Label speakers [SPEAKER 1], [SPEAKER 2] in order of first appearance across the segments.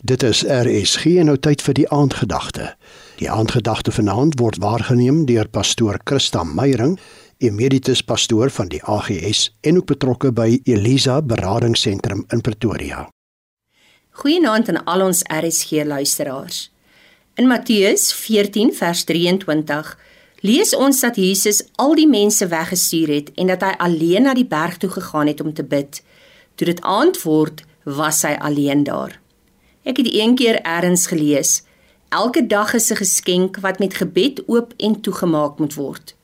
[SPEAKER 1] Dit is RSG en nou tyd vir die aandgedagte. Die aandgedagte vanaand word waargeneem deur pastoor Christa Meyering, emeritus pastoor van die AGS en ook betrokke by Elisa Beradingsentrum in Pretoria.
[SPEAKER 2] Goeienaand aan al ons RSG luisteraars. In Matteus 14 vers 23 lees ons dat Jesus al die mense weggestuur het en dat hy alleen na die berg toe gegaan het om te bid. Toe dit aand word, was hy alleen daar. Ek het een keer eers gelees: Elke dag is 'n geskenk wat met gebed oop en toegemaak moet word.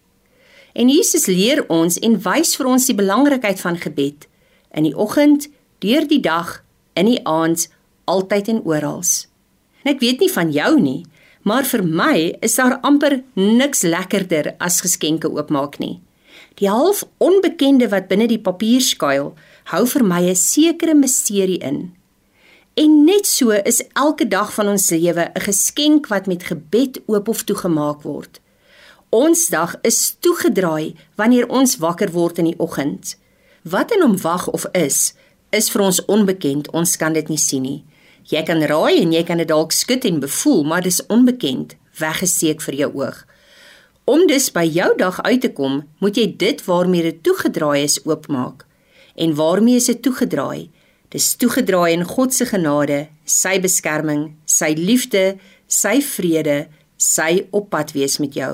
[SPEAKER 2] En Jesus leer ons en wys vir ons die belangrikheid van gebed in die oggend, deur die dag, in die aand, altyd en oral. Ek weet nie van jou nie, maar vir my is daar amper niks lekkerder as geskenke oopmaak nie. Die half onbekende wat binne die papier skuil, hou vir my 'n sekere misterie in. En net so is elke dag van ons lewe 'n geskenk wat met gebed oop of toegemaak word. Ons dag is toegedraai wanneer ons wakker word in die oggend. Wat in hom wag of is, is vir ons onbekend. Ons kan dit nie sien nie. Jy kan raai en jy kan dit dalk skud en bevoel, maar dis onbekend, weggesteek vir jou oog. Om dus by jou dag uit te kom, moet jy dit waarmee dit toegedraai is oopmaak. En waarmee is dit toegedraai? Dis toegedraai in God se genade, sy beskerming, sy liefde, sy vrede, sy oppad wees met jou.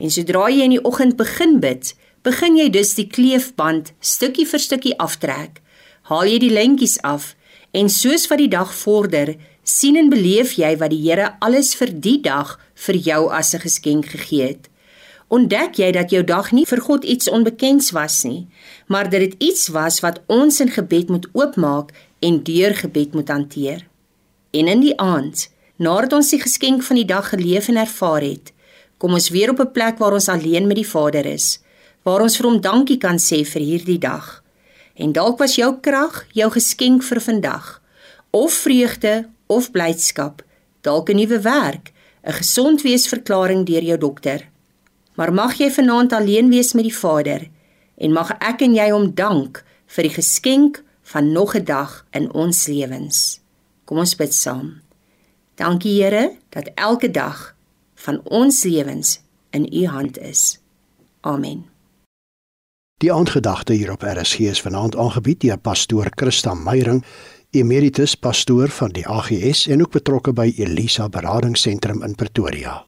[SPEAKER 2] En sodra jy in die oggend begin bid, begin jy dus die kleefband stukkie vir stukkie aftrek. Haal jy die lentjies af en soos wat die dag vorder, sien en beleef jy wat die Here alles vir die dag vir jou as 'n geskenk gegee het ontdek jy dat jou dag nie vir God iets onbekends was nie, maar dat dit iets was wat ons in gebed moet oopmaak en deur gebed moet hanteer. En in die aand, nadat ons die geskenk van die dag geleef en ervaar het, kom ons weer op 'n plek waar ons alleen met die Vader is, waar ons vir hom dankie kan sê vir hierdie dag. En dalk was jou krag jou geskenk vir vandag, of vreugde of blydskap, dalk 'n nuwe werk, 'n gesondweesverklaring deur jou dokter. Maar mag jy vanaand alleen wees met die Vader en mag ek en jy hom dank vir die geskenk van nog 'n dag in ons lewens. Kom ons bid saam. Dankie Here dat elke dag van ons lewens in U hand is. Amen.
[SPEAKER 1] Die aandgedagte hier op RSG is vanaand aangebied deur pastoor Christa Meyering, emeritus pastoor van die AGS en ook betrokke by Elisa Beradingsentrum in Pretoria.